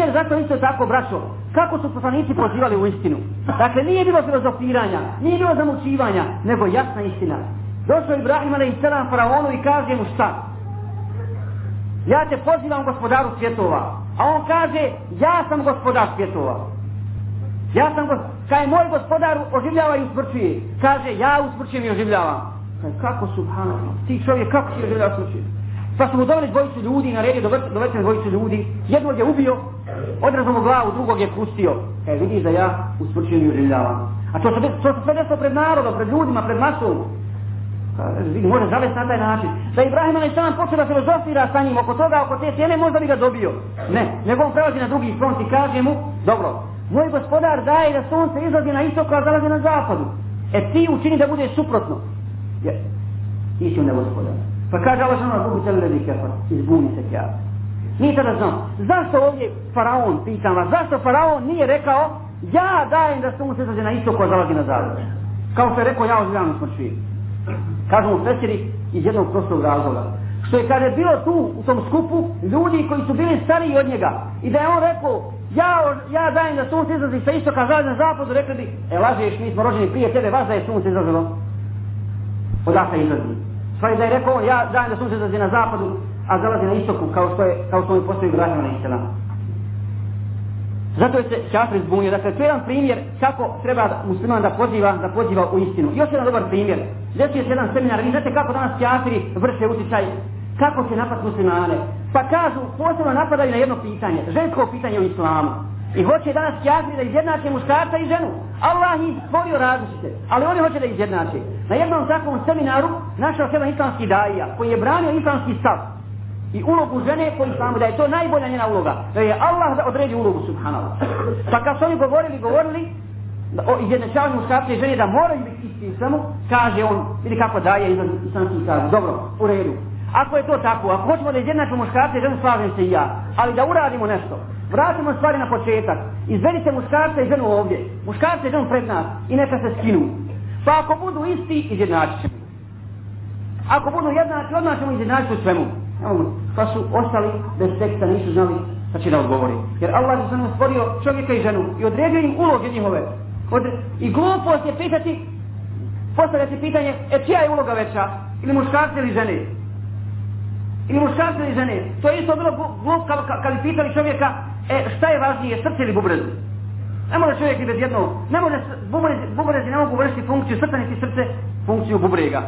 primjer zato isto tako, braćo, kako su poslanici pozivali u istinu. Dakle, nije bilo filozofiranja, nije bilo zamučivanja, nego jasna istina. Došao Ibrahim i selam faraonu i kaže mu šta? Ja te pozivam gospodaru svjetova. A on kaže, ja sam gospodar svjetova. Ja sam gospodar, kaj moj gospodar oživljava i usmrćuje. Kaže, ja usmrćujem i oživljavam. Kaj, kako subhanallah, ti čovjek, kako ti oživljava usmrćuje? Pa su mu doveli dvojicu ljudi i naredio dovedete dvojicu ljudi. Jednog je ubio, odrezom u glavu, drugog je kustio. E, vidiš da ja u smrćenju življavam. A to se, to se sve desilo pred narodom, pred ljudima, pred masom. Vidi, može zavest na taj način. Da Ibrahim Ali Salam počeo da filozofira sa njim oko toga, oko te cijene, možda bi ga dobio. Ne, nego on prelazi na drugi front i kaže mu, dobro, moj gospodar daje da sunce izlazi na istoku, a zalazi na zapadu. E ti učini da bude suprotno. Jer, ti si u nebo gospodar. Pa kaže Allah šanom, kako će ljudi kefar, izbuni se kjavu. Mi tada znam, zašto ovdje faraon, pitan vas, zašto faraon nije rekao, ja dajem da se mu se zađe na istoku, a zalazi na zalazi. Kao što je rekao, ja ozirano smo čvi. Kažu mu fesiri iz jednog prostog razloga. Što je kada je bilo tu, u tom skupu, ljudi koji su bili stariji od njega, i da je on rekao, ja, ja dajem da sunce izlazi sa istoka, zalazi na zapadu, rekli bi, e, lažeš, mi smo rođeni prije tebe, vas da je sunce izlazilo. Odakle izlazi? Pa je da je rekao, ja dajem da sunce zalazi na zapadu, a zalazi na istoku, kao što je, kao što mi postoji građana na istelama. Zato je se Čafir zbunio. Dakle, to je jedan primjer kako treba musliman da poziva, da poziva u istinu. Još jedan dobar primjer. Desi je se jedan seminar, vi znate kako danas Čafiri vrše utjecaj, kako se napad muslimane. Pa kažu, posebno napadaju na jedno pitanje, žensko pitanje u islamu. I hoće danas jasni da izjednače muškarca i ženu. Allah ih stvorio različite, ali oni hoće da izjednače. Na jednom takvom seminaru našao se jedan islamski daija koji je branio islamski stav. I ulogu žene po islamu, da je to najbolja njena uloga. Da je Allah da odredi ulogu, subhanallah. Pa kad su oni govorili, govorili o izjednačavanju muškarca i žene da moraju biti isti islamu, kaže on, vidi kako daje islamski stav. Dobro, u redu. Ako je to tako, ako hoćemo da izjednačimo muškarca i ženu, slavim se i ja. Ali da uradimo nešto, vratimo stvari na početak. Izvedite muškarca i ženu ovdje. Muškarca i ženu pred nas i neka se skinu. Pa ako budu isti, izjednačit ćemo. Ako budu jednaki, odmah ćemo izjednačiti u svemu. Pa su ostali bez teksta, nisu znali šta će da odgovori. Jer Allah je sam stvorio čovjeka i ženu i odredio im uloge njihove. I glupost je pitati, postavljati pitanje, e čija je uloga veća? Ili muškarca ili žene? Ili muškarca ili žene? To je isto bilo glupka kad bi pitali čovjeka, E, šta je važnije, srce ili bubrez? Ne može čovjek i bez jednog, ne može, bubrezi, bubrezi ne mogu vršiti funkciju srca, niti srce, funkciju bubrega.